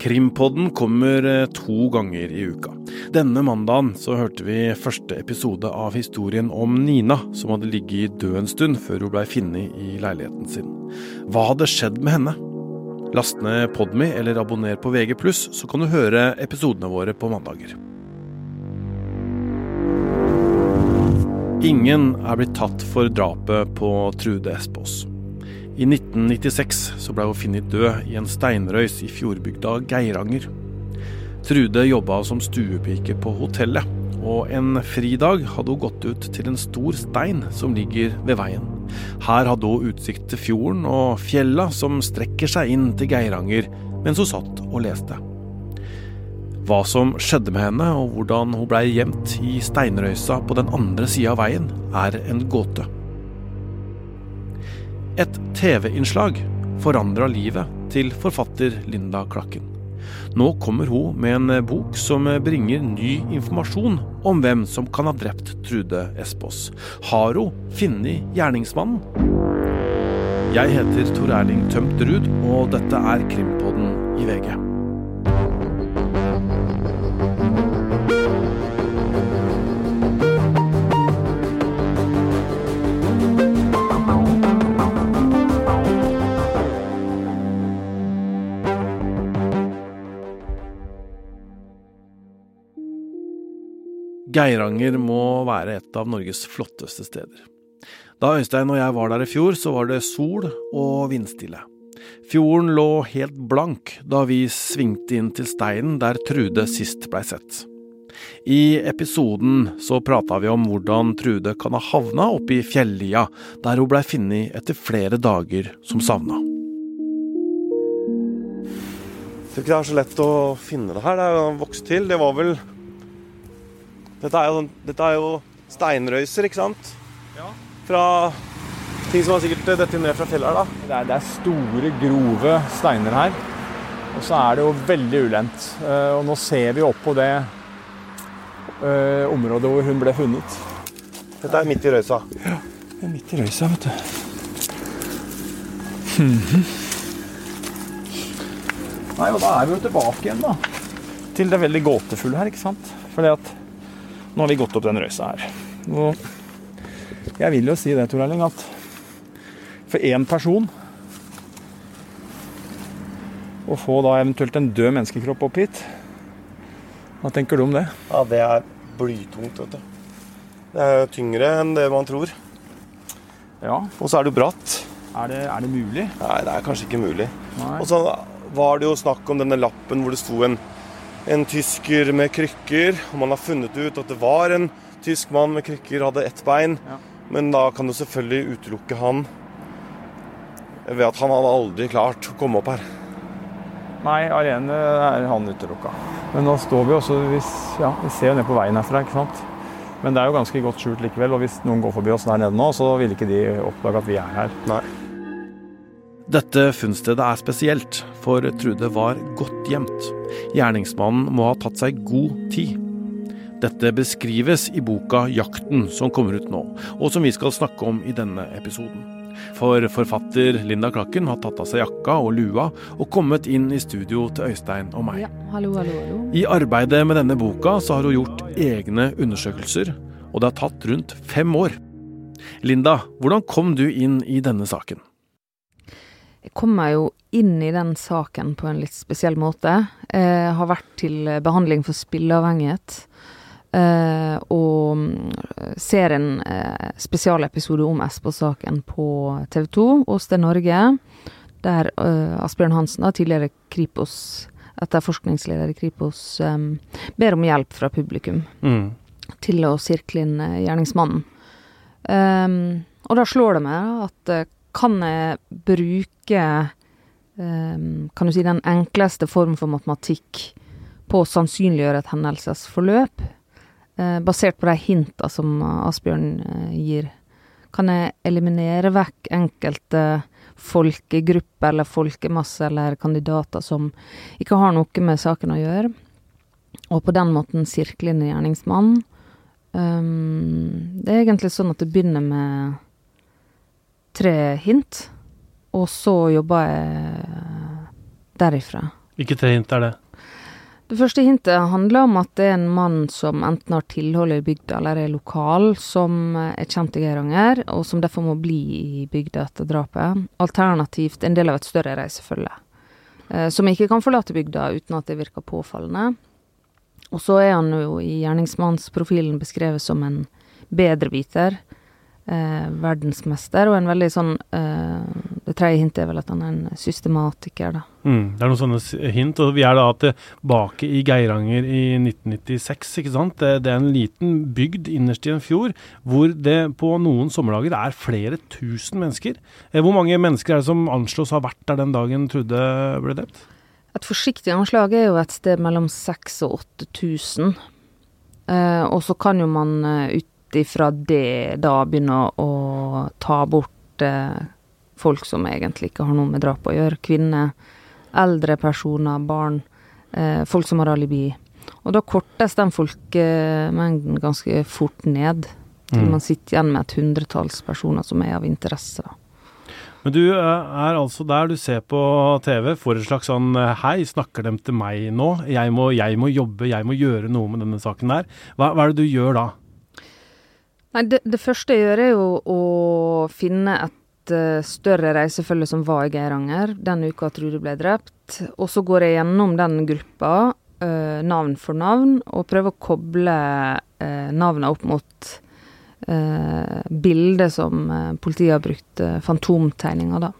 Krimpodden kommer eh, to ganger i uka. Denne mandagen så hørte vi første episode av historien om Nina, som hadde ligget død en stund før hun blei funnet i leiligheten sin. Hva hadde skjedd med henne? Last ned Podme eller abonner på VG+, så kan du høre episodene våre på mandager. Ingen er blitt tatt for drapet på Trude Espås. I 1996 så ble hun funnet død i en steinrøys i fjordbygda Geiranger. Trude jobba som stuepike på hotellet, og en fridag hadde hun gått ut til en stor stein som ligger ved veien. Her hadde hun utsikt til fjorden og fjella som strekker seg inn til Geiranger mens hun satt og leste. Hva som skjedde med henne, og hvordan hun blei gjemt i steinrøysa på den andre sida av veien, er en gåte. Et TV-innslag forandra livet til forfatter Linda Klakken. Nå kommer hun med en bok som bringer ny informasjon om hvem som kan ha drept Trude Espås. Har hun funnet gjerningsmannen? Jeg heter Tor Erling Tømt Ruud, og dette er Krimpodden i VG. Geiranger må være et av Norges flotteste steder. Da Øystein og jeg var der i fjor, så var det sol og vindstille. Fjorden lå helt blank da vi svingte inn til steinen der Trude sist blei sett. I episoden så prata vi om hvordan Trude kan ha havna oppi fjellia, der hun blei funnet etter flere dager som savna. Jeg tror ikke det er så lett å finne det her. Det er vokst til. Det var vel dette er, jo, sånn- dette er jo steinrøyser, ikke sant? Ja. Fra ting som har sikkert dette ned fra fjellet her, da. Det er, det er store, grove steiner her. Og så er det jo veldig ulendt. Eh, Og nå ser vi opp på det eh, området hvor hun ble funnet. Dette er midt i røysa. Det er midt i røysa, vet du. Nei, og da er vi jo tilbake igjen, da. Til det veldig gåtefulle her, ikke sant. Fordi at nå har vi gått opp den røysa her. Og jeg vil jo si det, Tor Erling, at for én person å få da eventuelt en død menneskekropp opp hit Hva tenker du om det? Ja, det er blytungt, vet du. Det er tyngre enn det man tror. Ja, Og så er det jo bratt. er det, er det mulig? Nei, det er kanskje ikke mulig. Og så var det jo snakk om denne lappen hvor det sto en, en tysker med krykker. Og man har funnet ut at det var en tysk mann med krykker, hadde ett bein. Ja. Men da kan du selvfølgelig utelukke han ved at han hadde aldri klart å komme opp her. Nei, alene er han utelukka. Men nå står vi også vi, ja, vi ser jo ned på veien herfra, ikke sant. Men det er jo ganske godt skjult likevel, og hvis noen går forbi oss der nede nå, så vil ikke de oppdage at vi er her. Nei. Dette funnstedet er spesielt, for Trude var godt gjemt. Gjerningsmannen må ha tatt seg god tid. Dette beskrives i boka 'Jakten', som kommer ut nå, og som vi skal snakke om i denne episoden. For forfatter Linda Klakken har tatt av seg jakka og lua og kommet inn i studio til Øystein og meg. Ja, hallo, hallo, hallo. I arbeidet med denne boka så har hun gjort egne undersøkelser, og det har tatt rundt fem år. Linda, hvordan kom du inn i denne saken? Jeg kom meg jo inn i den saken på en litt spesiell måte. Jeg har vært til behandling for spilleavhengighet. eh, og mm, ser en eh, spesialepisode om Espos-saken på TV 2 hos Det Norge, der eh, Asbjørn Hansen, tidligere Kripos, etterforskningsleder i Kripos, eh, ber om hjelp fra publikum. Mm. til å sirkle inn eh, gjerningsmannen. Og da slår det meg at eh, kan jeg bruke ehm, kan du si den enkleste form for matematikk på å sannsynliggjøre et hendelsesforløp, eh, basert på de hinta som eh, Asbjørn eh, gir. Kan jeg eliminere vekk enkelte folkegrupper eller folkemasse eller kandidater som ikke har noe med saken å gjøre, og på den måten sirkle inn gjerningsmannen. Um, det er egentlig sånn at det begynner med tre hint, og så jobber jeg derifra. Hvilke tre hint er det? Det første hintet handler om at det er en mann som enten har tilhold i bygda eller er lokal, som er kjent i Geiranger, og som derfor må bli i bygda etter drapet. Alternativt en del av et større reisefølge. Eh, som ikke kan forlate bygda uten at det virker påfallende. Og så er han jo i gjerningsmannsprofilen beskrevet som en bedrebiter eh, verdensmester, og en veldig sånn eh, Det tredje hintet er vel at han er en systematiker, da. Mm, det er noen sånne hint, og vi er da tilbake i Geiranger i 1996, ikke sant. Det, det, er en liten bygd innerst i en fjord, hvor det på noen sommerdager er flere tusen mennesker. Eh, hvor mange mennesker er det som anslås ha vært der den dagen Trude ble drept? Et forsiktig anslag er jo et sted mellom 6000 og 8000. Eh, og så kan jo man ut ifra det da begynne å ta bort eh, folk som egentlig ikke har noe med drap å gjøre. Kvinner, eldre personer, barn. Eh, folk som har alibi. Og da kortes den folkemengden ganske fort ned. Til mm. man sitter igjen med et hundretalls personer som er av interesse. Men du eh, er altså der du ser på TV, får et slags sånn eh, Hei, snakker dem til meg nå? Jeg må, jeg må jobbe, jeg må gjøre noe med denne saken der. Hva, hva er det du gjør da? Nei, det, det, første jeg gjør, er jo å finne et uh, større reisefølge som var i Geiranger den uka Trude ble drept. Og så går jeg gjennom den gruppa, uh, navn for navn, og prøver å koble uh, navnet opp mot bildet som politiet har brukt, fantomtegninger, da.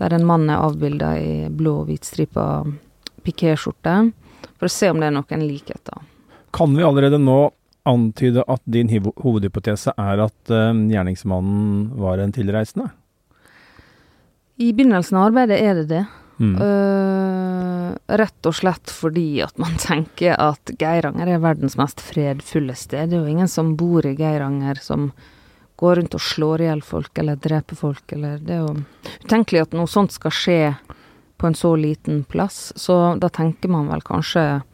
Der en mann er avbilda i blå og hvitstripa pikéskjorte, for å se om det er noen likheter. Kan vi allerede nå antyde at din hovedhypotese er at uh, gjerningsmannen var en tilreisende? I begynnelsen av arbeidet er det det. Mm. Uh, rett og slett fordi at man tenker at Geiranger er verdens mest fredfulle sted. Det er jo ingen som bor i Geiranger som går rundt og slår i hjel folk eller dreper folk. Eller det er jo utenkelig at noe sånt skal skje på en så liten plass. Så da tenker man vel kanskje eh,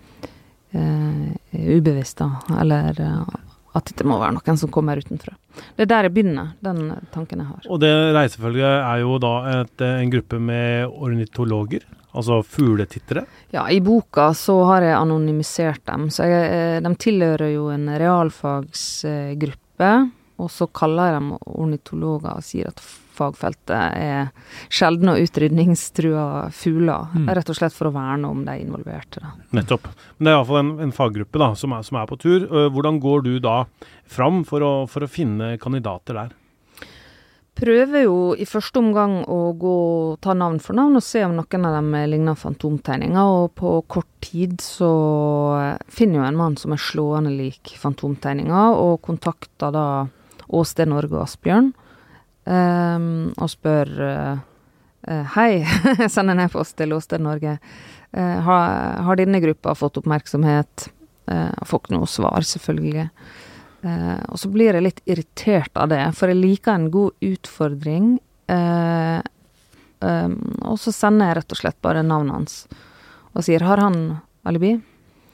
ubevisst, da. Eller eh, at det må være noen som kommer utenfra. Det er der jeg begynner, den tanken jeg har. Og det reisefølget er jo da et, en gruppe med ornitologer? Altså fugletittere? Ja, i boka så har jeg anonymisert dem. Så jeg, eh, de tilhører jo en realfagsgruppe, og så kaller jeg dem ornitologer og sier at fagfeltet er sjeldne og utrydningstrua fugler. Mm. Rett og slett for å verne om de involverte. Da. Nettopp. Men det er iallfall en, en faggruppe da, som er, som er, på tur. Hvordan går du da fram for å, for å finne kandidater der? Prøver jo i første omgang å gå, ta navn for navn og se om noen av dem ligner fantomtegninger. Og på kort tid så finner jo en mann som er slående lik fantomtegninger, og kontakter da Åsted Norge og Asbjørn. Um, og spør uh, Hei, sender en e-post til Åsted Norge. Uh, har, har, denne gruppa fått oppmerksomhet? Uh, har fått noe svar, selvfølgelig. Uh, og så blir jeg litt irritert av det, for jeg liker en god utfordring. Um, og så sender jeg rett og slett bare navnet hans og sier 'har han alibi?'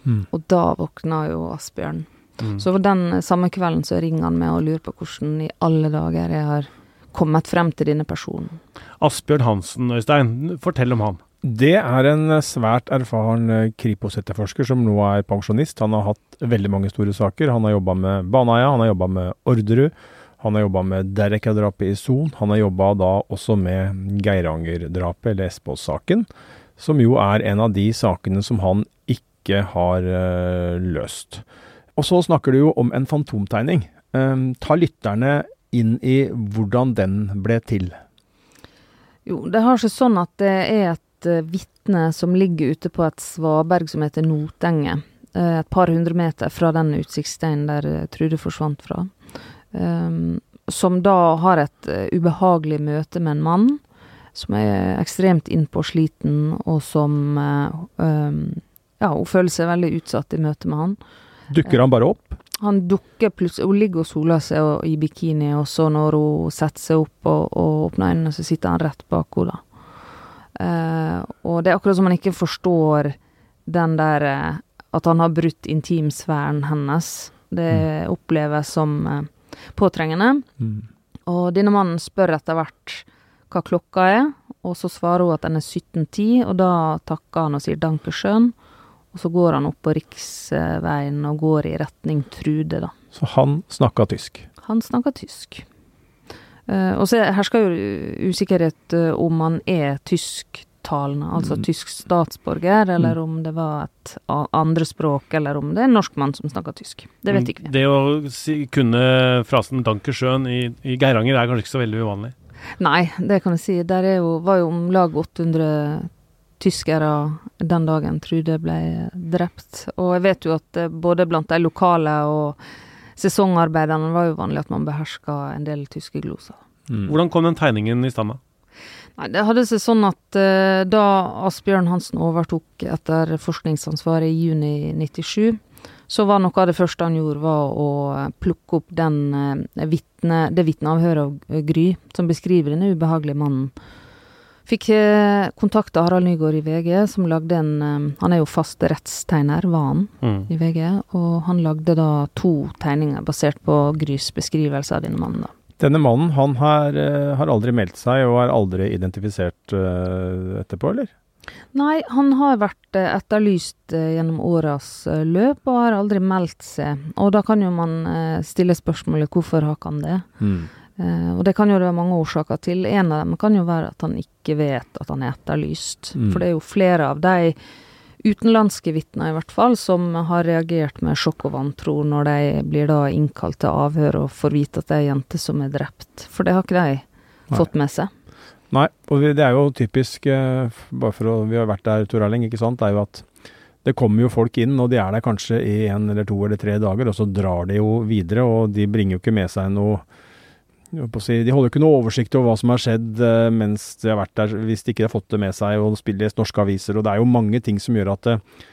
Mm. Og da våkner jo Asbjørn. Mm. Så den samme kvelden så ringer han meg og lurer på hvordan i alle dager jeg har kommet frem til denne personen. Asbjørn Hansen, Øystein, fortell om han. Det er en svært erfaren eh, Kripos-etterforsker som nå er pensjonist. Han har hatt veldig mange store saker. Han har jobba med Baneheia, han har jobba med Orderud, han har jobba med Dereka-drapet i Son. Han har jobba da også med Geiranger-drapet, eller Espås-saken, som jo er en av de sakene som han ikke har uh, løst. Og så snakker du jo om en fantomtegning. Um, ta lytterne inn i hvordan den ble til? Jo, det har seg sånn at det er et uh, vitne som ligger ute på et svaberg som heter Notenge. Uh, et par hundre meter fra den utsiktssteinen der uh, Trude forsvant fra. Um, som da har et ubehagelig møte med en mann som er ekstremt innpåsliten, og som um, Ja, hun føler seg veldig utsatt i møte med han. Dukker han bare opp? Han dukker plutselig Hun ligger og soler seg i bikini, og så når hun setter seg opp og, og åpner øynene, så sitter han rett bak henne. Uh, og det er akkurat som han ikke forstår den der uh, At han har brutt intimsfæren hennes. Det mm. oppleves som uh, påtrengende. Mm. Og denne mannen spør etter hvert hva klokka er, og så svarer hun at den er 1710, og da takker han og sier 'Dankeschön'. Og så går han opp på riksveien og går i retning Trude, da. Så han snakka tysk? Han snakka tysk. Uh, og så hersker jo usikkerhet uh, om han er tysktalende, altså mm. tysk statsborger, eller mm. om det var et andre språk, eller om det er en norsk mann som snakker tysk. Det vet ikke vi. Det å si, kunne frasen 'Dankersjøen' i, i Geiranger er kanskje ikke så veldig uvanlig? Nei, det kan jeg si. Der jo, var jo om lag 800 tyskere den dagen Trude ble drept. Og jeg vet jo at eh, både blant de lokale og sesongarbeiderne var jo vanlig at man beherska en del tyske gloser. Mm. Hvordan kom den tegningen i stand? Nei, Det hadde seg sånn at uh, da Asbjørn Hansen overtok etter forskningsansvaret i juni 97, så var noe av det første han gjorde, var å plukke opp den, uh, vitne, det vitneavhøret av Gry, som beskriver denne ubehagelige mannen Fikk eh, kontakta Harald Nygaard i VG, som lagde en eh, Han er jo fast rettstegner, var han, mm. i VG. Og han lagde da to tegninger basert på Grys beskrivelse av denne mannen. da. Denne mannen han har, eh, har aldri meldt seg og er aldri identifisert uh, etterpå, eller? Nei, han har vært etterlyst gjennom åras løp og har aldri meldt seg. Og da kan jo man stille spørsmålet hvorfor har han det? Mm. Uh, og det kan jo være mange årsaker til. En av dem kan jo være at han ikke vet at han er etterlyst. Mm. For det er jo flere av de utenlandske vitner i hvert fall som har reagert med sjokk og vantro når de blir da innkalt til avhør og får vite at det er ei jente som er drept. For det har ikke de Nei. fått med seg. Nei, og det er jo typisk, uh, bare for å Vi har vært der, Tor Erling, ikke sant. Det er jo at det kommer jo folk inn, og de er der kanskje i en eller to eller tre dager, og så drar de jo videre, og de bringer jo ikke med seg noe de holder ikke noe oversikt over hva som har skjedd uh, mens de har vært der, hvis de ikke har fått det med seg og spiller norske aviser. Og det er jo mange ting som gjør at det, uh,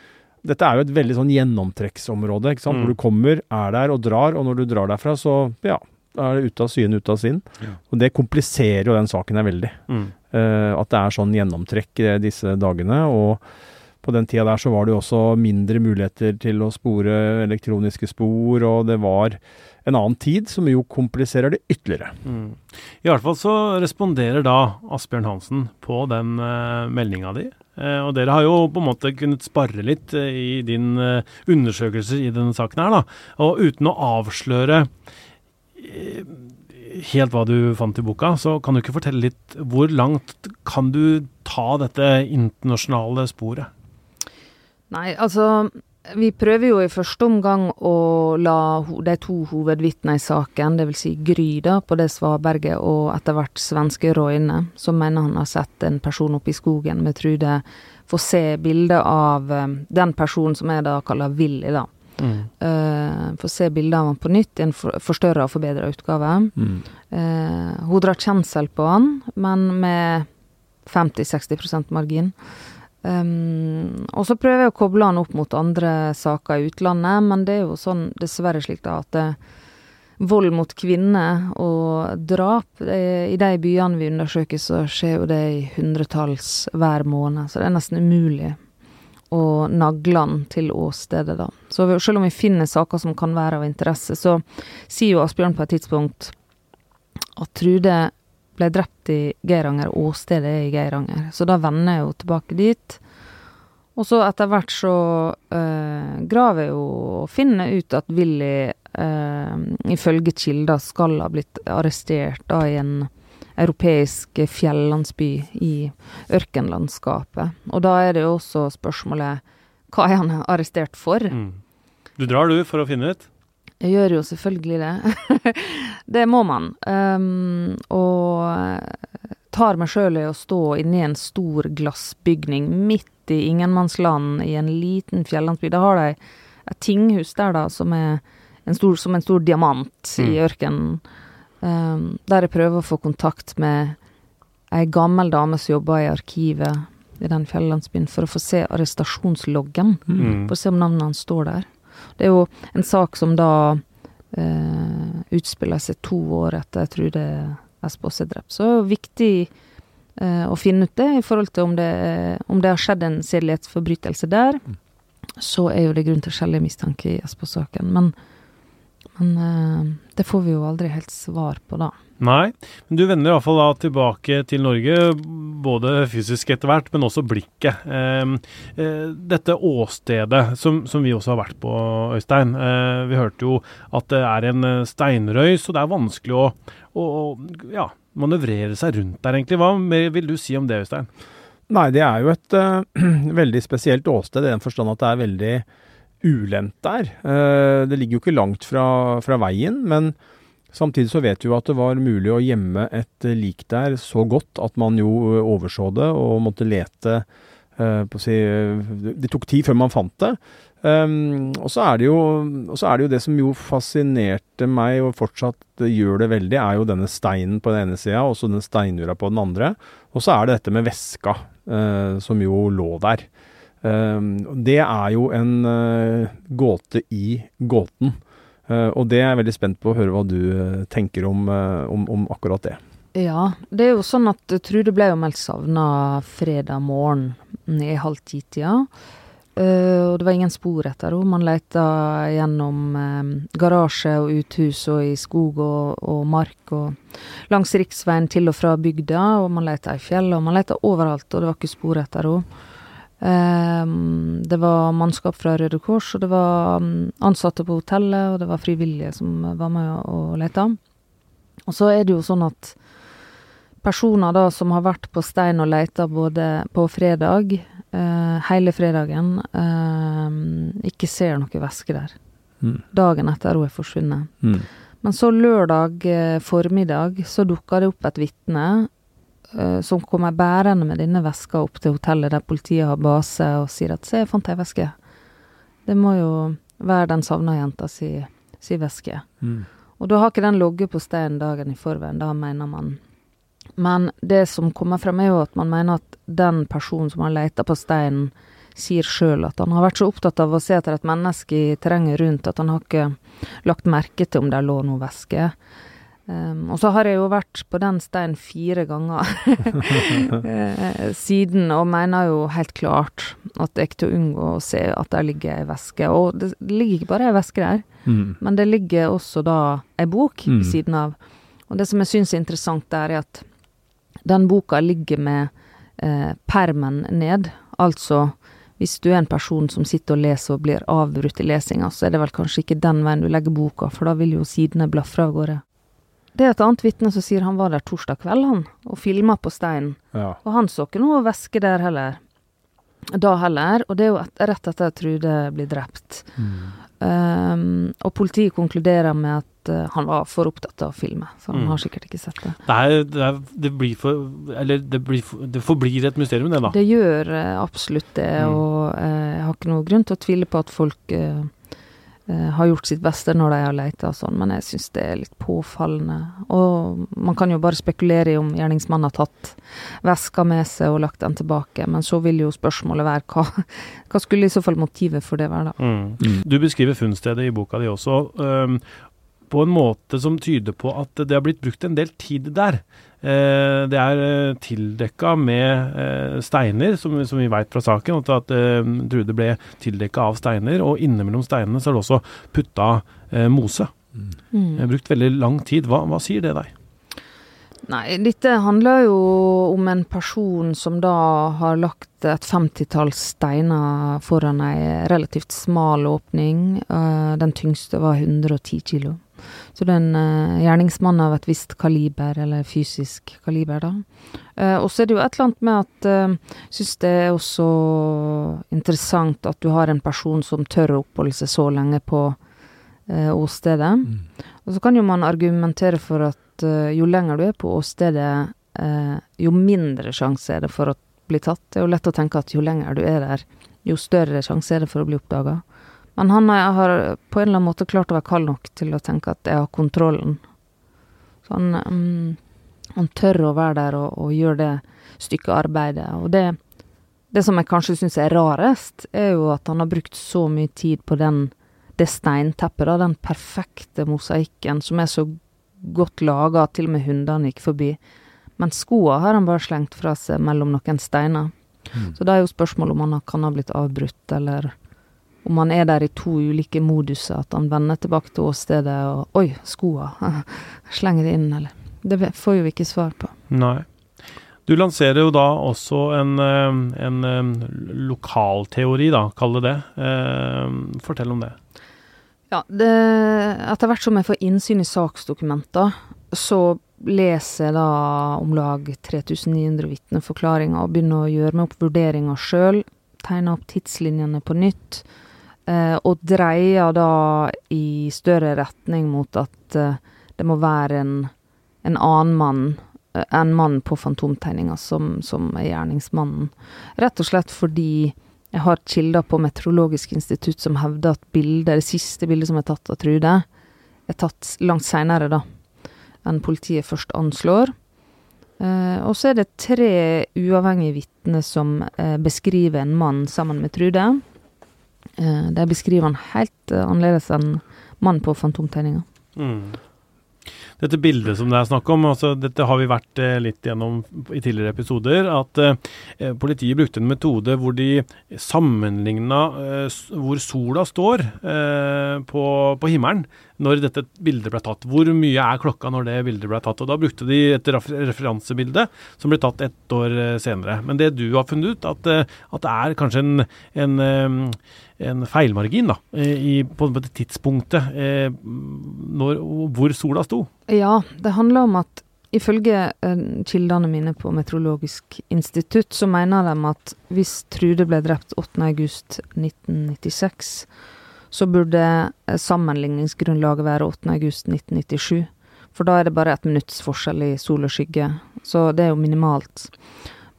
dette er jo et veldig sånn gjennomtrekksområde, ikke sant? Mm. hvor du kommer, er der og drar. Og når du drar derfra, så ja, er det ute av syne, ute av sinn. Ja. Og det kompliserer jo den saken her veldig. Mm. Uh, at det er sånn gjennomtrekk disse dagene. og på den tida der så var det jo også mindre muligheter til å spore elektroniske spor, og det var en annen tid, som jo kompliserer det ytterligere. Mm. I hvert fall så responderer da Asbjørn Hansen på den uh, meldinga di. Uh, og dere har jo på en måte kunnet spare litt uh, i din uh, undersøkelse i denne saken her, da. Og uten å avsløre helt hva du fant i boka, så kan du ikke fortelle litt hvor langt kan du ta dette internasjonale sporet? Nei, altså vi prøver jo i første omgang å la de to hovedvitnene i saken, dvs. Si Gry da, på det svaberget, og etter hvert svenske Roine, som mener han har sett en person oppe i skogen med Trude, få se bilder av um, den personen som jeg da kaller Willy, da. Mm. Uh, få se bilder av han på nytt i en for, forstørra og forbedra utgave. Mm. Uh, hun drar kjensel på han, men med 50-60% margin. Um, og så prøver jeg å koble han opp mot andre saker i utlandet, men det er jo sånn dessverre slik da at det, vold mot kvinner og drap det, I de byene vi undersøker, så skjer jo det i hundretalls hver måned. Så det er nesten umulig å nagle han til åstedet, da. Så selv om vi finner saker som kan være av interesse, så sier jo Asbjørn på et tidspunkt at Trude ble drept i Geiranger, åstedet er i Geiranger. Så da vender jeg jo tilbake dit. Og så etter hvert så eh, graver jeg jo og finner ut at Willy eh, ifølge kilder skal ha blitt arrestert da i en europeisk fjellandsby i ørkenlandskapet. Og da er det jo også spørsmålet hva er han arrestert for? Mm. Du drar du for å finne ut? Jeg gjør jo selvfølgelig det. det må man. Um, og tar meg sjøl i å stå inni en stor glassbygning midt i ingenmannsland i en liten fjellandsby. Da har de et tinghus der, da, som er en stor, som en stor diamant mm. i ørkenen. Um, der jeg prøver å få kontakt med ei gammel dame som jobber i arkivet i den fjellandsbyen, for å få se arrestasjonsloggen. Mm. For å se om navnet hans står der. Det er jo en sak som da eh, utspiller seg to år etter jeg tror det Espås er drept. Så det er viktig eh, å finne ut det i forhold til om det, om det har skjedd en sedelighetsforbrytelse der. Så er jo det grunn til skjellig mistanke i Espås-saken. Men, Men eh, det får vi jo aldri helt svar på, da. Nei, men du vender iallfall da tilbake til Norge, både fysisk etter hvert, men også blikket. Eh, eh, dette åstedet som, som, vi også har vært på, Øystein. Eh, vi hørte jo at det er en eh, steinrøys, og det er vanskelig å, å ja, manøvrere seg rundt der, egentlig. Hva vil du si om det, Øystein? Nei, det er jo et uh, veldig spesielt åsted i den forstand at det er veldig ulendt der. Uh, det ligger jo ikke langt fra, fra veien, men Samtidig så vet vi jo at det var mulig å gjemme et eh, lik der så godt at man jo eh, overså det og måtte lete å si Det tok tid før man fant det. Um, og, så er er det jo det som jo fascinerte meg, og fortsatt gjør det veldig, er jo denne steinen på den ene sida, og så den steinura på den andre. Og så er det dette med veska, uh, som jo lå der. Um, det er jo en uh, gåte i gåten. Eh, og det er jeg veldig spent på å høre hva du eh, tenker om, eh, om, om akkurat det. Ja, det er jo sånn at Trude ble jo meldt savna fredag morgen i halv ti-tida. Uh, og det var ingen spor etter henne. Man leita gjennom uh, garasje og uthus og i skog og, og, mark og langs riksveien til og fra bygda. Og man leita i fjellet, og man leita overalt, og det var ikke spor etter henne. Um, det var mannskap fra Røde Kors, og det var um, ansatte på hotellet, og det var frivillige som var med og leta. Og så er det jo sånn at personer da som har vært på stein og leita både på fredag, uh, hele fredagen, uh, ikke ser noe væske der. Mm. Dagen etter hun er forsvunnet. Mm. Men så lørdag uh, formiddag så dukka det opp et vitne som kommer bærende med denne veska opp til hotellet der politiet har base, og sier at 'se, jeg fant ei veske'. Det må jo være den savna jenta si, si veske. Mm. Og da har ikke den ligget på steinen dagen i forveien, da mener man. Men det som kommer frem, er jo at man mener at den personen som har leita på steinen, sier sjøl at han har vært så opptatt av å se etter et menneske i terrenget rundt at han har ikke lagt merke til om der lå noe væske. Um, og så har jeg jo vært på den steinen fire ganger eh, siden, og mener jo helt klart at det er ikke til å unngå å se at der ligger ei veske. Og det ligger ikke bare ei veske der, mm. men det ligger også da ei bok mm. ved siden av. Og det som jeg syns er interessant der, er at den boka ligger med eh, permen ned. Altså hvis du er en person som sitter og leser og blir avbrutt i lesinga, så er det vel kanskje ikke den veien du legger boka, for da vil jo sidene blafre av gårde. Det er et annet vitne som sier han var der torsdag kveld, han, og filma på steinen. Ja. Og han så ikke noe væske der heller. Da heller. Og det er jo et, rett etter at Trude blir drept. Mm. Um, og politiet konkluderer med at uh, han var for opptatt av å filme, så han mm. har sikkert ikke sett det. Det, er, det, er, det blir for Eller det, blir for, det forblir et mysterium, det, da. Det gjør uh, absolutt det, mm. og uh, jeg har ikke noe grunn til å tvile på at folk har gjort sitt beste når de har leita og sånn, men jeg syns det er litt påfallende. Og man kan jo bare spekulere i om gjerningsmannen har tatt veska med seg og lagt den tilbake, men så vil jo spørsmålet være hva, hva skulle i så fall motivet for det være, da. Mm. Mm. Du beskriver funnstedet i boka di også, um, på en måte som tyder på at det har blitt brukt en del tid der. Eh, det er eh, tildekka med eh, steiner, som, som vi veit fra saken. At, at Trude ble tildekka av steiner, og innimellom steinene så er det også putta mose. Mm. Brukt veldig lang tid. Hva, hva sier det deg? Nei, dette handler jo om en person som da har lagt et femtitalls steiner foran ei relativt smal åpning. Den tyngste var 110 kilo. Så det er en uh, gjerningsmann av et visst kaliber, eller fysisk kaliber, da. Uh, og så er det jo et eller annet med at jeg uh, syns det er også interessant at du har en person som tør å oppholde seg så lenge på uh, åstedet. Mm. Og så kan jo man argumentere for at jo lenger du er på åstedet, jo mindre sjanse er det for å bli tatt. Det er jo lett å tenke at jo lenger du er der, jo større sjanse er det for å bli oppdaga. Men han har på en eller annen måte klart å være kald nok til å tenke at jeg har kontrollen. Så han, um, han tør å være der og, og gjøre det stykket arbeidet. Og det, det som jeg kanskje syns er rarest, er jo at han har brukt så mye tid på den, det steinteppet, da, den perfekte mosaikken som er så godt laga, til og med hundene gikk forbi. Men skoa har han bare slengt fra seg mellom noen steiner. Mm. Så da er jo spørsmålet om han kan ha blitt avbrutt, eller om man er der i to ulike moduser, at han vender tilbake til åstedet og Oi, skoa! Slenger det inn, eller Det får jo ikke svar på. Nei. Du lanserer jo da også en, eh, en, en lokalteori, da, kall det det. Eh, fortell om det. Ja, det, etter hvert som jeg får innsyn i saksdokumenter, så leser jeg da om lag 3900 vitneforklaringer og begynner å gjøre meg opp vurderinger sjøl. Tegne opp tidslinjene på nytt. Eh, og dreier da i større retning mot at eh, det må være en, en annen mann en enn mannen på fantomtegninga som, som, er gjerningsmannen. Rett og slett fordi jeg har kilder på Meteorologisk institutt som hevder at bildet, det siste bildet som er tatt av Trude, er tatt langt seinere, da, enn politiet først anslår. Eh, og så er det tre uavhengige vitner som eh, beskriver en mann sammen med Trude. Eh, de beskriver han helt eh, annerledes enn mannen på fantomtegninga. Mm. Dette bildet som det er snakk om, altså dette har vi vært eh, litt gjennom i tidligere episoder, at eh, politiet brukte en metode hvor de sammenligna hvor sola står på, på, himmelen når dette bildet ble tatt. Hvor mye er klokka når det bildet ble tatt? Og Da brukte de et referansebilde som ble tatt ett år eh, senere. Men det du har funnet ut, at, eh, at det er kanskje en, en en feilmargin da, i, på, det tidspunktet eh, når, hvor sola sto? Ja, det handler om at ifølge eh, kildene mine på Meteorologisk institutt, så mener de at hvis Trude ble drept 8.8.1996, så burde eh, sammenligningsgrunnlaget være 8.8.1997. For da er det bare et minutts forskjell i sol og skygge. Så det er jo minimalt.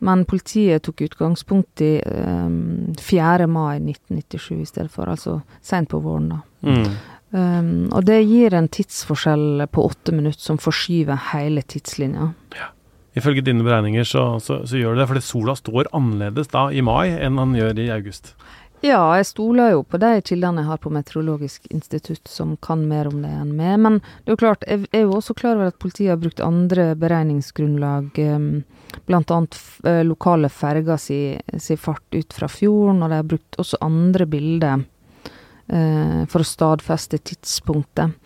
Men politiet tok utgangspunkt i um, ehm, 4. mai 1997 i stedet for, altså seint på våren, da. Mm. Um, og det gir en tidsforskjell på åtte minutter som forskyver hele tidslinja. Ja. Ifølge dine beregninger så, så, så gjør det det, fordi sola står annerledes da i mai enn han gjør i august. Ja, jeg stoler jo på de kildene jeg har på Meteorologisk institutt, som kan mer om det enn meg. Men det er jo klart, jeg er jo også klar over at politiet har brukt andre beregningsgrunnlag. bl.a. blant annet uh, lokale ferger si, si, fart ut fra fjorden, og de har brukt også andre bilder. Uh, for å stadfeste tidspunktet.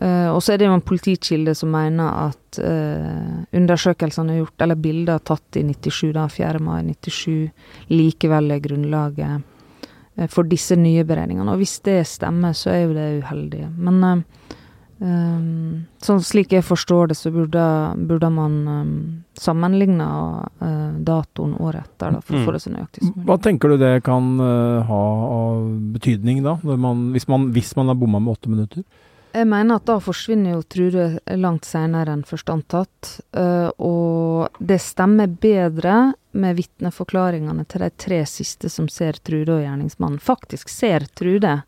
Uh, og så er det jo en politikilde som mener at undersøkelsene er gjort, eller bilder tatt i 97, da, 4. mai 97, likevel er grunnlaget Eh, for disse nye beregningene. Og hvis det stemmer, så er jo det uheldig. Men um, sånn slik jeg forstår det, så burde, burde man um, sammenligne uh, datoen året etter, da, for å mm. få det så nøyaktig som mulig. Hva tenker du det kan uh, ha av betydning, da, man, hvis, man, hvis man har bomma med åtte minutter? Jeg mener at da forsvinner jo Trude langt senere enn først antatt. Uh, og det stemmer bedre med vitneforklaringene til de tre siste som ser Trude og gjerningsmannen. Faktisk ser Trude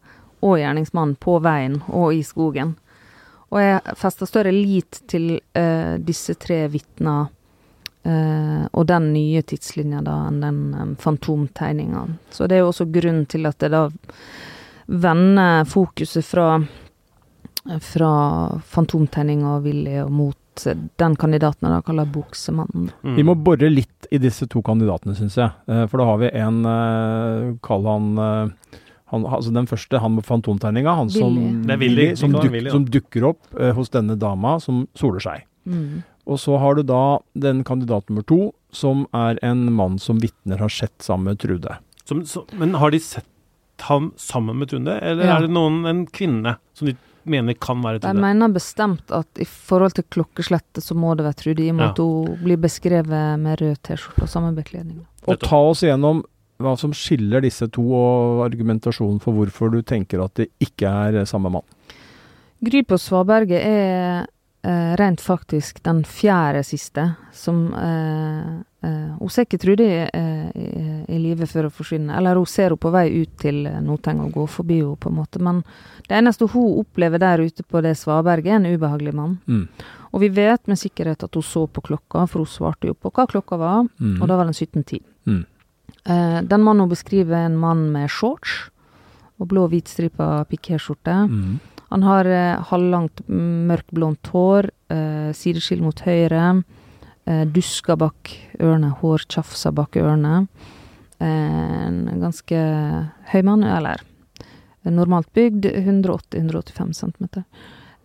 og gjerningsmannen på veien og i skogen. Og jeg fester større lit til uh, disse tre vitna uh, og den nye tidslinja da enn den um, fantomtegninga. Så det er jo også grunnen til at det da vender fokuset fra fra Fantomtegning og Willy og mot den kandidaten jeg kaller Buksemannen. Mm. Vi må bore litt i disse to kandidatene, syns jeg. Eh, for da har vi en, eh, kall han, eh, han altså Den første, han med fantomtegninga, han som, Willy, som, duk, Willy, som, dukker opp uh, hos denne dama som soler seg. Mm. Og så har du da den kandidat nummer to, som er en mann som vitner har sett sammen med Trude. Som, så, men har de sett ham sammen med Trude, eller ja. er det noen, en kvinne som de mener kan være Trude? Jeg mener bestemt at i forhold til klokkeslettet så må det være Trude, i og med ja. at hun blir beskrevet med rød T-skjorte og samme bekledning. Og ta oss igjennom hva som skiller disse to, og argumentasjonen for hvorfor du tenker at det ikke er samme mann. Gry på Svaberget er eh, rent faktisk den fjerde siste som eh, eh, Hun ser ikke Trude eh, i, i live før hun forsvinner. Eller hun ser henne på vei ut til Noteng og går forbi henne, på en måte. Men det eneste hun opplever der ute på det svaberget, er en ubehagelig mann. Mm. Og vi vet med sikkerhet at hun så på klokka, for hun svarte jo på hva klokka var, mm. og da var den 17.10. Mm. Eh, den mannen hun beskriver, er en mann med shorts og blå hvitstripa pikéskjorte. Mm. Han har eh, halvlangt, mørkblondt hår, eh, sideskill mot høyre, eh, dusker bak ørene, hårtjafser bak ørene. Eh, en ganske høy mann, eller normalt bygd, 180-185 cm.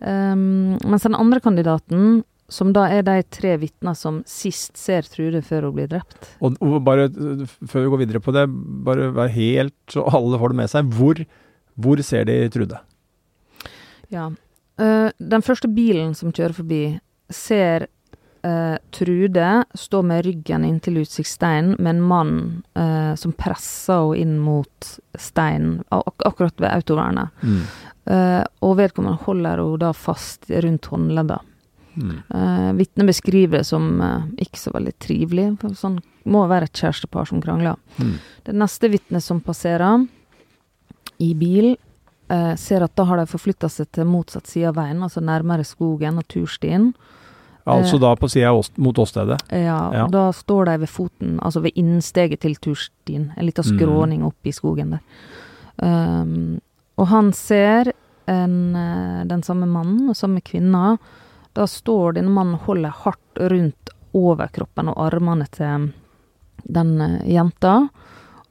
Um, mens den andre kandidaten, som da er de tre vitnene som sist ser Trude før hun blir drept Og, og bare før vi går videre på det, bare vær helt så alle får det med seg. Hvor, hvor ser de Trude? Ja. Uh, den første bilen som kjører forbi, ser uh, Trude stå med ryggen inntil utsiktssteinen med en mann eh, som presser henne inn mot steinen, ak akkurat ved autovernet. Mm. Eh, og vedkommende holder henne da fast rundt håndledda. Mm. Uh, Vitnet beskriver det som uh, ikke så veldig trivelig. For sånn må være et kjærestepar som krangler. Mm. Det neste vitnet som passerer i bil, uh, ser at da har de forflytta seg til motsatt side av veien, altså nærmere skogen og turstien. Altså da på sida mot åstedet? Ja, ja, da står de ved foten, altså ved innsteget til turstien. En liten mm. skråning mm. opp i skogen der. Um, og han ser en, eh, den samme mannen og samme kvinna. Da står denne mannen og holder hardt rundt overkroppen og armene til den eh, jenta.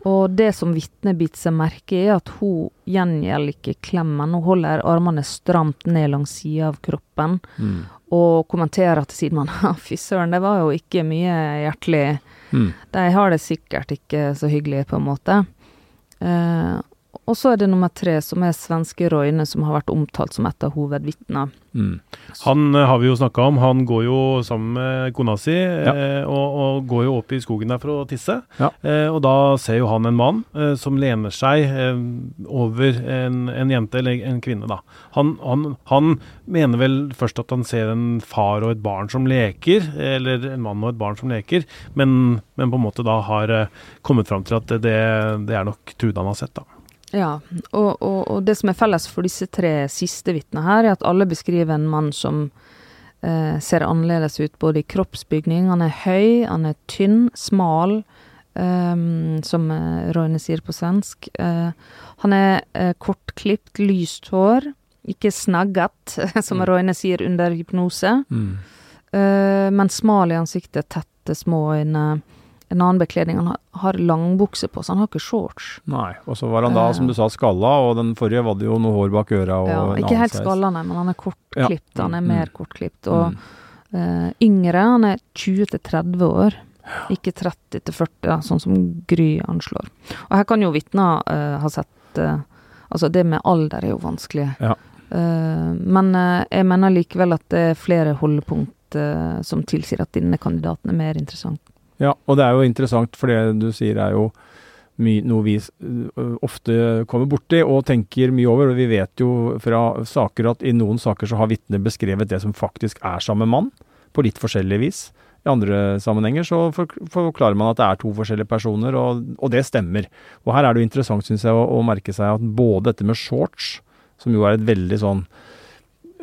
Og det som vitnet biter seg merke i, er at hun gjengjelder ikke klemmen. Hun holder armene stramt ned langs sida av kroppen mm. og kommenterer til sidemannen fy søren, det var jo ikke mye hjertelig. Mm. De har det sikkert ikke så hyggelig, på en måte. Eh, og så er det nummer tre, som er svenske Roine, som har vært omtalt som et av hovedvitnene. Mm. Han uh, har vi jo snakka om. Han går jo sammen med kona si ja. eh, og, og, går jo opp i skogen der for å tisse. Ja. Eh, og da ser jo han en mann eh, som lener seg eh, over en, en, jente, eller en kvinne, da. Han, han, han, mener vel først at han ser en far og et barn som leker, eller en mann og et barn som leker, men, men på en måte da har eh, kommet fram til at det, det er nok Trude han har sett, da. Ja, og, og, og, det som er felles for disse tre siste vitnene her, er at alle beskriver en mann som eh, ser annerledes ut både i kroppsbygning. Han er høy, han er tynn, smal, eh, som eh, Roine sier på svensk. Eh, han er eh, kortklipt, lyst hår, ikke snagget, som mm. Roine sier under hypnose. Mm. Uh, men smal i ansiktet, tette, små øyne en annen bekledning. Han har langbukse på, så han har ikke shorts. Nei, og så var han da, som du sa, skalla, og den forrige var det jo noe hår bak øra og ja, Ikke helt skalla, nei, men han er kortklipt. Ja. Han er mm. mer kortklipt. Og mm. uh, yngre, han er 20 til 30 år. Ikke 30 til 40, da, sånn som Gry anslår. Og her kan jo vitner uh, ha sett uh, Altså, det med alder er jo vanskelig. Ja. men jeg mener likevel at det er flere holdepunkt som tilsier at denne kandidaten er mer interessant. Ja, og det er jo interessant, for det du sier er jo noe vi ofte kommer borti og tenker mye over. og Vi vet jo fra saker at i noen saker så har vitner beskrevet det som faktisk er samme mann, på litt forskjellig vis. I andre sammenhenger så forklarer man at det er to forskjellige personer, og, og det stemmer. Og her er det jo interessant, syns jeg, å, å merke seg at både dette med shorts, som jo er et veldig sånn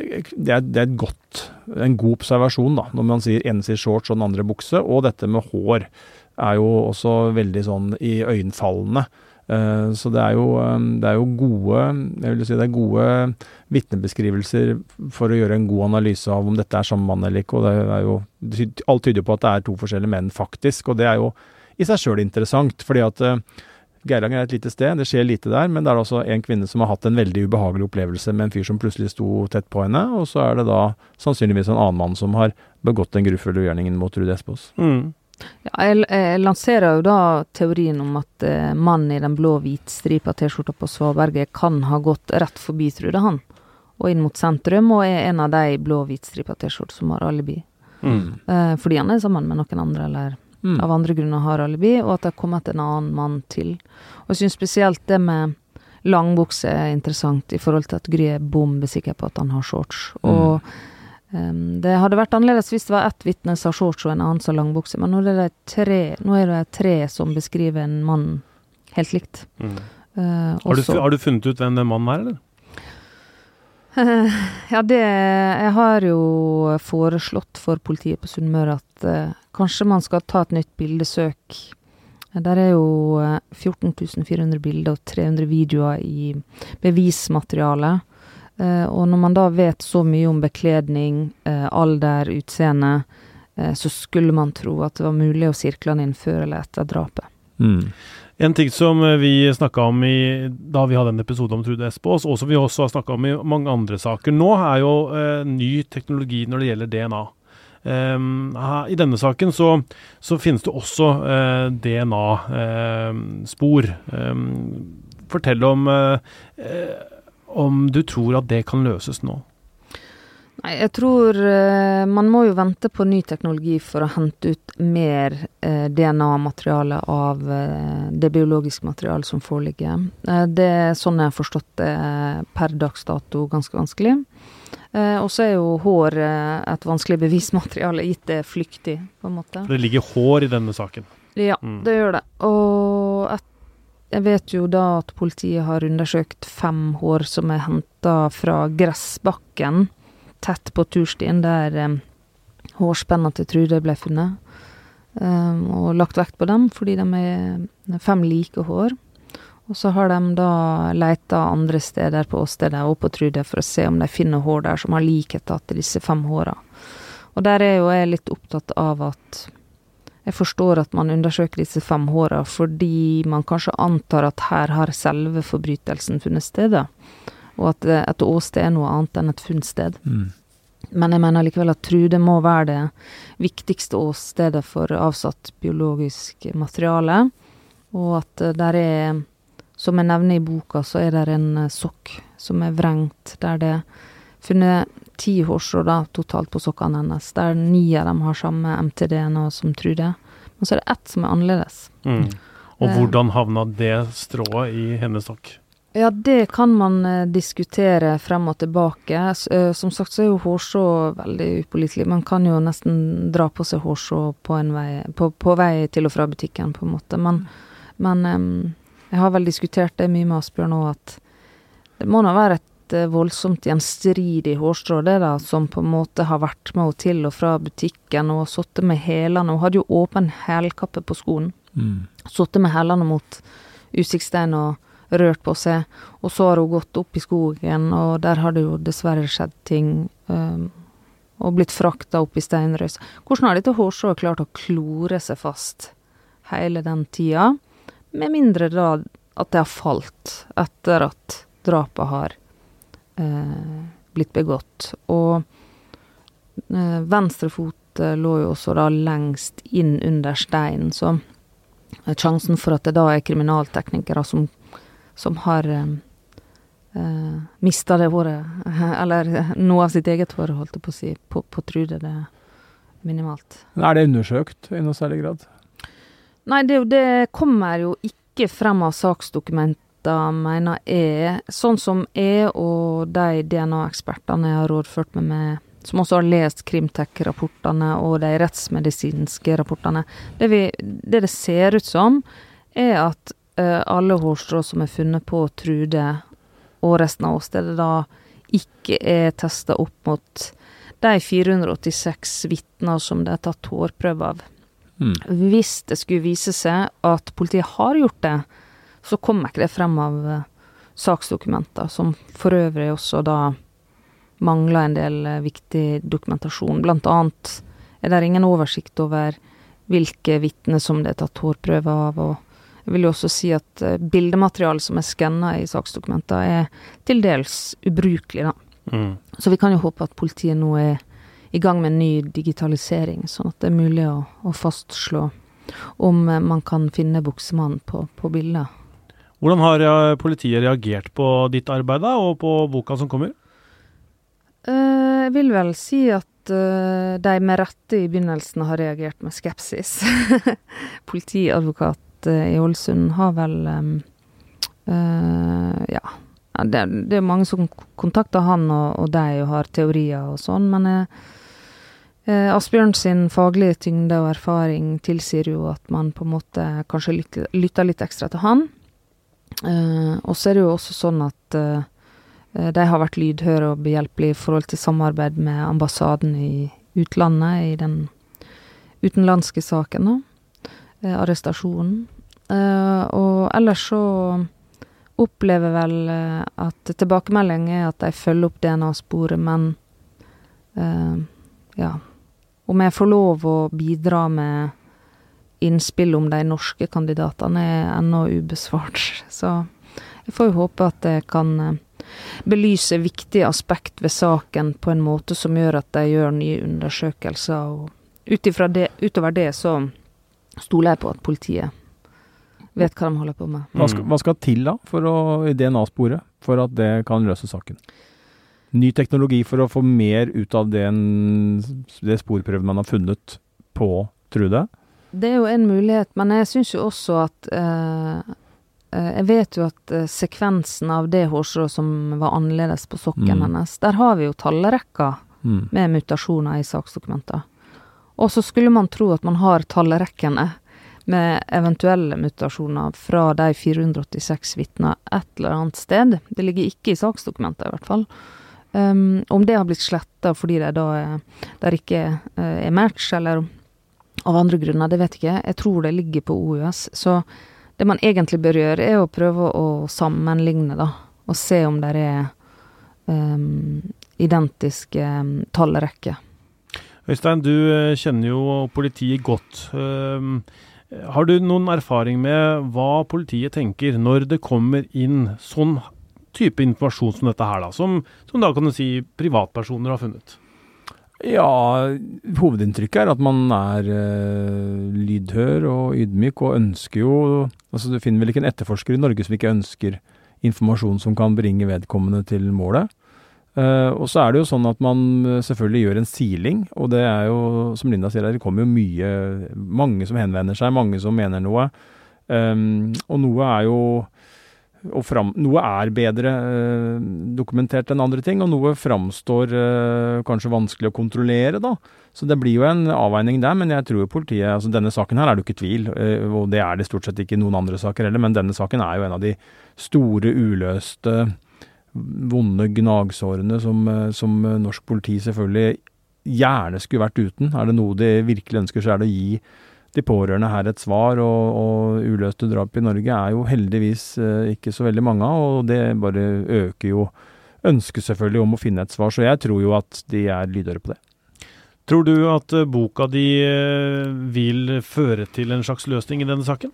det er, det er godt, en god observasjon, da, når man sier ene sier shorts og den andre bukse. Og dette med hår er jo også veldig sånn i. Uh, så det er, jo, um, det er jo gode jeg vil si det er gode vitnebeskrivelser for å gjøre en god analyse av om dette er samme mann eller ikke. og det er jo, Alt tyder på at det er to forskjellige menn, faktisk. Og det er jo i seg sjøl interessant. fordi at uh, Geiranger er et lite sted, det skjer lite der, men det er også en kvinne som har hatt en veldig ubehagelig opplevelse med en fyr som plutselig sto tett på henne, og så er det da sannsynligvis en annen mann som har begått den grufulle ugjerningen mot Rude Espås. Mm. Ja, jeg, jeg, lanserer jo da teorien om at eh, mannen i den blå hvitstripa T-skjorta på Svaberget kan ha gått rett forbi Trude, han, og inn mot sentrum, og er en av de blå hvitstripa T-skjorter som har alibi. Mm. Eh, fordi han er sammen med noen andre, eller mm. av andre grunner har alibi, og at det har kommet en annen mann til. Og jeg syns spesielt det med langbukse er interessant, i forhold til at Gry er bombesikker på at han har shorts. Mm. Og um, det hadde vært annerledes hvis det var ett vitne som har shorts og en annen som har langbukse, men nå er, det tre, nå er det tre som beskriver en mann helt likt. Mm. Uh, har, du, har, du, funnet ut hvem den mannen er, eller? Ja, det Jeg har jo foreslått for politiet på Sunnmøre at eh, kanskje man skal ta et nytt bildesøk. Der er jo 14 uh, 400 bilder og 300 videoer i bevismateriale. Eh, og når man da vet så mye om bekledning, eh, alder, utseende, så skulle man tro at det var mulig å sirkle han inn før eller etter drapet. Mm. En ting som eh, vi snakka om i, da vi hadde en episode om Trude Espås, og som vi også har snakka om i mange andre saker nå, er jo eh, ny teknologi når det gjelder DNA. Um, her, I denne saken så, så finnes det også uh, DNA-spor. Um, fortell om, uh, om du tror at det kan løses nå. Nei, jeg tror uh, man må jo vente på ny teknologi for å hente ut mer uh, DNA-materiale av uh, det biologiske materialet som foreligger. det er sånn jeg har forstått det per dags dato ganske vanskelig. og så er jo hår et vanskelig bevismateriale, gitt det er flyktig, på en måte. Det ligger hår i denne saken? Ja, mm. det gjør det. Og et, jeg vet jo da at politiet har undersøkt fem hår som er henta fra gressbakken tett på turstien der um, hårspenna til Trude ble funnet. Um, og lagt vekt på dem fordi de er fem like hår. Og så har de da leita andre steder på åstedet og på Trude for å se om de finner hår der som har likheter til disse fem håra. Og der er jo jeg litt opptatt av at jeg forstår at man undersøker disse fem håra fordi man kanskje antar at her har selve forbrytelsen funnet sted. Da og at et åsted er noe annet enn et funnsted. Mm. Men jeg mener likevel at Trude må være det viktigste åstedet for avsatt biologisk materiale, og at der er, som jeg nevner i boka, så er det en eh, sokk som er vrengt, der det er funnet ti hårstrå totalt på sokkene hennes, der ni av dem har samme MTDNA som Trude. Men så er det ett som er annerledes. Mm. Og eh. hvordan havna det strået i hennes sokk? Ja, det kan man eh, diskutere frem og tilbake. Eh, som sagt så er jo hårså veldig upålitelig. Man kan jo nesten dra på seg hårså på, på, på, vei til og fra butikken, på en måte. Men, men um, jeg har vel diskutert det mye med Asbjørn òg, at det må nå være et uh, voldsomt gjenstridig hårstrå, det da, som på en måte har vært med henne til og fra butikken og sittet med hælene. Hun hadde jo åpen hælkappe på skoen. Mm. Sittet med hælene mot utsiktssteinen og rørt på seg. Og så har hun gått opp i skogen, og der har det jo dessverre skjedd ting. Um, og blitt frakta opp i steinrøys. Hvordan har dette hårstrået klart å klore seg fast hele den tida? Med mindre da at det har falt etter at drapet har eh, blitt begått. Og eh, venstre fot eh, lå jo også da lengst inn under steinen, så sjansen for at det da er kriminalteknikere som som har uh, mista det håret, eller noe av sitt eget hår, holdt jeg på å si, på, på Trude. Det minimalt. Er det undersøkt i noe særlig grad? Nei, det, det kommer jo ikke frem av saksdokumenter, mener jeg. Sånn som jeg og de DNA-ekspertene jeg har rådført med meg som også har lest Krimtek-rapportene og de rettsmedisinske rapportene. Det, vi, det, det ser ut som, er at uh, alle hårstrå som er funnet på Trude og resten av åstedet, da ikke er testa opp mot de 486 vitner som det er tatt hårprøve av. Mm. Hvis det skulle vise seg at politiet har gjort det, så kommer ikke det frem av uh, saksdokumenter, som for øvrig også da mangler en del uh, viktig dokumentasjon. Blant annet er det ingen oversikt over hvilke vitner som det er tatt hårprøve av, og jeg vil jo også si at uh, bildematerialet som er skanna i saksdokumenter, er til dels ubrukelig, da. Mm. Så vi kan jo håpe at politiet nå er i gang med en ny digitalisering, sånn at det er mulig å, å fastslå om uh, man kan finne buksemannen på, på bildet. Hvordan har politiet reagert på ditt arbeid da, og på boka som kommer? jeg vil vel si at de med rette i begynnelsen har reagert med skepsis. Politiadvokat i Ålesund har vel uh, Ja. Det, det, er mange som kontakter han og, og deg og har teorier og sånn, men uh, uh, Asbjørn sin faglige tyngde og erfaring tilsier jo at man på en måte kanskje lytter, litt ekstra til han. og så er det jo også sånn at de har vært lydhøre og behjelpelige i forhold til samarbeid med ambassaden i utlandet i den utenlandske saken. da. Eh, arrestasjonen. Eh, og ellers så opplever vel eh, at tilbakemelding er at de følger opp DNA-sporet, men ja Om jeg får lov å bidra med innspill om de norske kandidatene er ennå ubesvart. Så jeg får jo håpe at jeg kan eh, belyse viktige aspekt ved saken på en måte som gjør at de gjør nye undersøkelser. og det, Utover det så stoler jeg på at politiet vet hva de holder på med. Hva skal, hva skal til da for å DNA-sporet, for at det kan løse saken? Ny teknologi for å få mer ut av den, det sporprøven man har funnet på Trude? Det er jo en mulighet, men jeg syns jo også at eh, Jeg vet jo at uh, sekvensen av det hårstrået som var annerledes på sokken mm. hennes, der har vi jo tallerekka mm. med mutasjoner i saksdokumenter. Og så skulle man tro at man har tallerekkene med eventuelle mutasjoner fra de 486 vitnene et eller annet sted. Det ligger ikke i saksdokumentet, i hvert fall. Um, om det har blitt sletta fordi det da er, der ikke uh, er match, eller av andre grunner, det vet jeg ikke. Jeg tror det ligger på OUS. Så det man egentlig bør gjøre, er å prøve å sammenligne, da. Og se om det er um, identiske um, tallrekker. Øystein, du eh, kjenner jo politiet godt. Um, har du noen erfaring med hva politiet tenker når det kommer inn sånn type informasjon som dette her, da, som, som da kan du si privatpersoner har funnet? Ja, hovedinntrykket er at man er uh, lydhør og ydmyk, og ønsker jo Altså, du finner vel ikke en etterforsker i Norge som ikke ønsker informasjon som kan bringe vedkommende til målet. Uh, og så er det jo sånn at man eh, selvfølgelig gjør en siling, og det er jo, som Linda sier, det kommer jo mye Mange som henvender seg, mange som mener noe. Um, og noe er jo fram, Noe er bedre uh, dokumentert enn andre ting, og noe framstår uh, kanskje vanskelig å kontrollere, da. Så det blir jo en avveining der, men jeg tror politiet altså Denne saken her er det jo ikke tvil, og det er det stort sett ikke noen andre saker heller, men denne saken er jo en av de store uløste vonde gnagsårene som, eh, som, norsk politi selvfølgelig gjerne skulle vært uten. Er det noe de virkelig ønsker, så er det å gi de pårørende her et svar. Og, og uløste drap i Norge er jo heldigvis eh, ikke så veldig mange av, og det bare øker jo ønsket selvfølgelig om å finne et svar. Så jeg tror jo at de er lydhøre på det. Tror du at eh, boka di vil føre til en slags løsning i denne saken?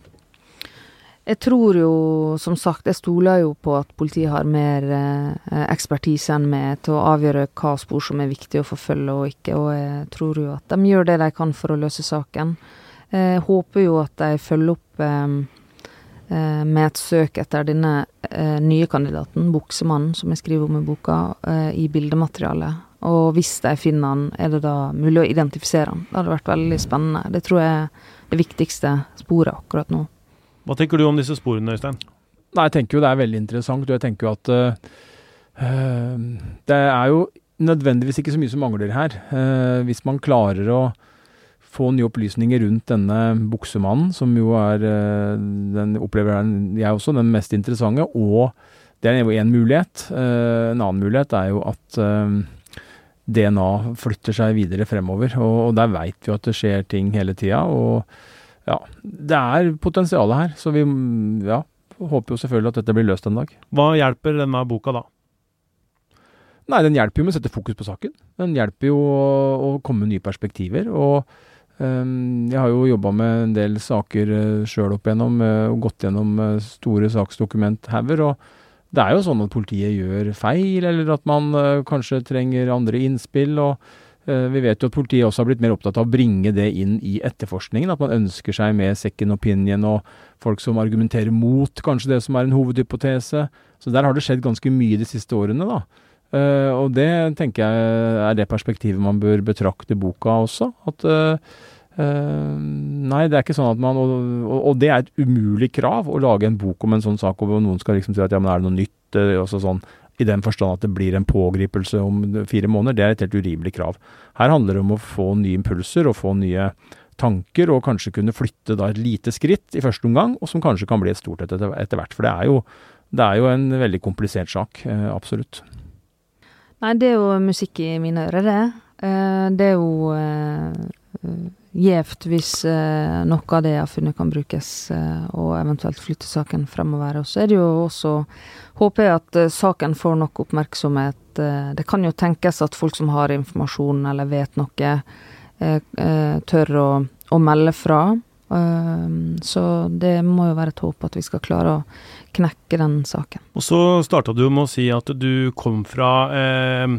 Jeg tror jo, som sagt, jeg stoler jo på at politiet har mer eh, ekspertise enn meg til å avgjøre hva spor som er viktig å forfølge og ikke, og jeg tror jo at de gjør det de kan for å løse saken. Jeg håper jo at de følger opp eh, eh, med et søk etter denne eh, nye kandidaten, buksemannen, som jeg skriver om i boka, eh, i bildematerialet. Og hvis de finner han, er det da mulig å identifisere han. Det hadde vært veldig spennende. Det tror jeg er det viktigste sporet akkurat nå. Hva tenker du om disse sporene, Øystein? Nei, Jeg tenker jo det er veldig interessant. og jeg tenker jo at uh, Det er jo nødvendigvis ikke så mye som mangler her. Uh, hvis man klarer å få nye opplysninger rundt denne buksemannen, som jo er uh, den opplever jeg også den mest interessante, og det er én mulighet. en annen mulighet er jo at DNA flytter seg videre fremover, og der veit vi at det skjer ting hele tida. og ja, det er potensialet her. Så vi ja, håper jo selvfølgelig at dette blir løst en dag. Hva hjelper denne boka da? Nei, Den hjelper jo med å sette fokus på saken. Den hjelper jo å, å komme med nye perspektiver. og um, Jeg har jo jobba med en del saker uh, sjøl opp igjennom, uh, og gått gjennom uh, store saksdokumenthauger. og det er jo sånn at politiet gjør feil, eller at man kanskje trenger andre innspill. og Eh, vi vet jo at politiet også har blitt mer opptatt av å bringe det inn i etterforskningen. At man ønsker seg med second opinion og folk som argumenterer mot kanskje det som er en hovedhypotese. Så der har det skjedd ganske mye de siste årene, da. Uh, og det tenker jeg er det perspektivet man bør betrakte boka også. At uh, Nei, det er ikke sånn at man og, og, og, det er et umulig krav å lage en bok om en sånn sak, hvor noen skal liksom si at ja, men er det noe nytt? Også sånn i den forstand at det blir en pågripelse om fire måneder. Det er et helt urimelig krav. Her handler det om å få nye impulser og få nye tanker, og kanskje kunne flytte da et lite skritt i første omgang, og som kanskje kan bli et stort etter, etter hvert. For det er, jo, det er jo en veldig komplisert sak. Eh, absolutt. Nei, det er jo musikk i mine ører, det. Eh, det er jo eh, gjevt hvis eh, noe av det jeg har funnet kan brukes, eh, og eventuelt flytte saken fremover. Og så er det jo også Håper jeg at eh, saken får nok oppmerksomhet. Det kan jo tenkes at folk som har informasjon eller vet noe, tør å, å, melde fra. Um, så det må jo være et håp at vi skal klare å knekke den saken. Og så starta du med å si at du kom fra eh,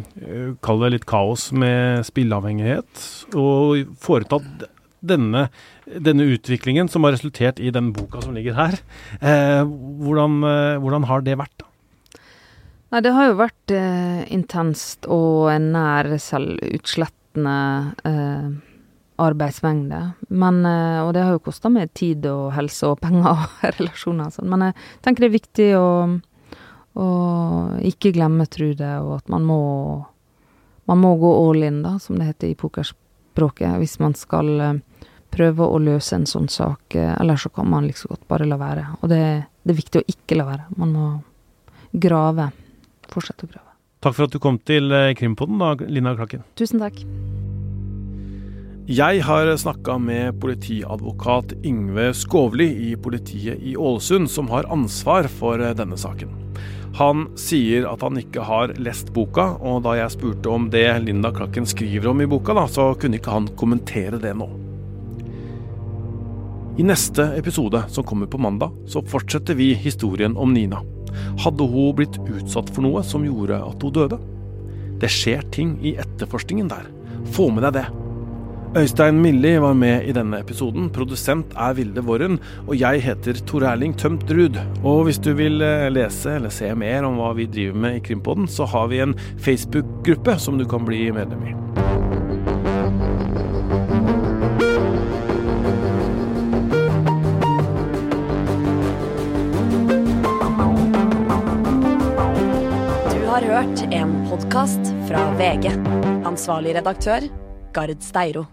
kall det litt kaos med spilleavhengighet, og foretatt denne, denne, utviklingen som har resultert i den boka som ligger her. Eh, hvordan, eh, hvordan, har det vært, da? Nei, det har jo vært eh, intenst og en nær selvutslettende eh, arbeidsmengde. Men, eh, og det har jo kosta meg tid og helse og penger og relasjoner og sånn. Men jeg tenker det er viktig å, å ikke glemme Trude, og at man må, man må gå all in, da, som det heter i pokerspråket, hvis man skal eh, prøve å løse en sånn sak. Eh, Eller så kan man liksom godt bare la være. Og det, det er viktig å ikke la være. Man må grave. Fortsette å grave. Takk for at du kom til Krimpodden, da, Lina Klakken. Tusen takk. Jeg har snakka med politiadvokat Yngve Skovli i politiet i Ålesund, som har ansvar for denne saken. Han sier at han ikke har lest boka, og da jeg spurte om det Linda Klakken skriver om i boka, da, så kunne ikke han kommentere det nå. I neste episode, som kommer på mandag, så fortsetter vi historien om Nina. Hadde hun blitt utsatt for noe som gjorde at hun døde? Det skjer ting i etterforskningen der. Få med deg det. Øystein Milli var med i denne episoden. Produsent er Vilde Våren, Og jeg heter Tor Erling Tømt Ruud. Og hvis du vil eh, lese eller se mer om hva vi driver med i Krimpodden, så har vi en Facebook-gruppe som du kan bli medlem i. Du har hørt en podkast fra VG. Ansvarlig redaktør, Gard Steiro.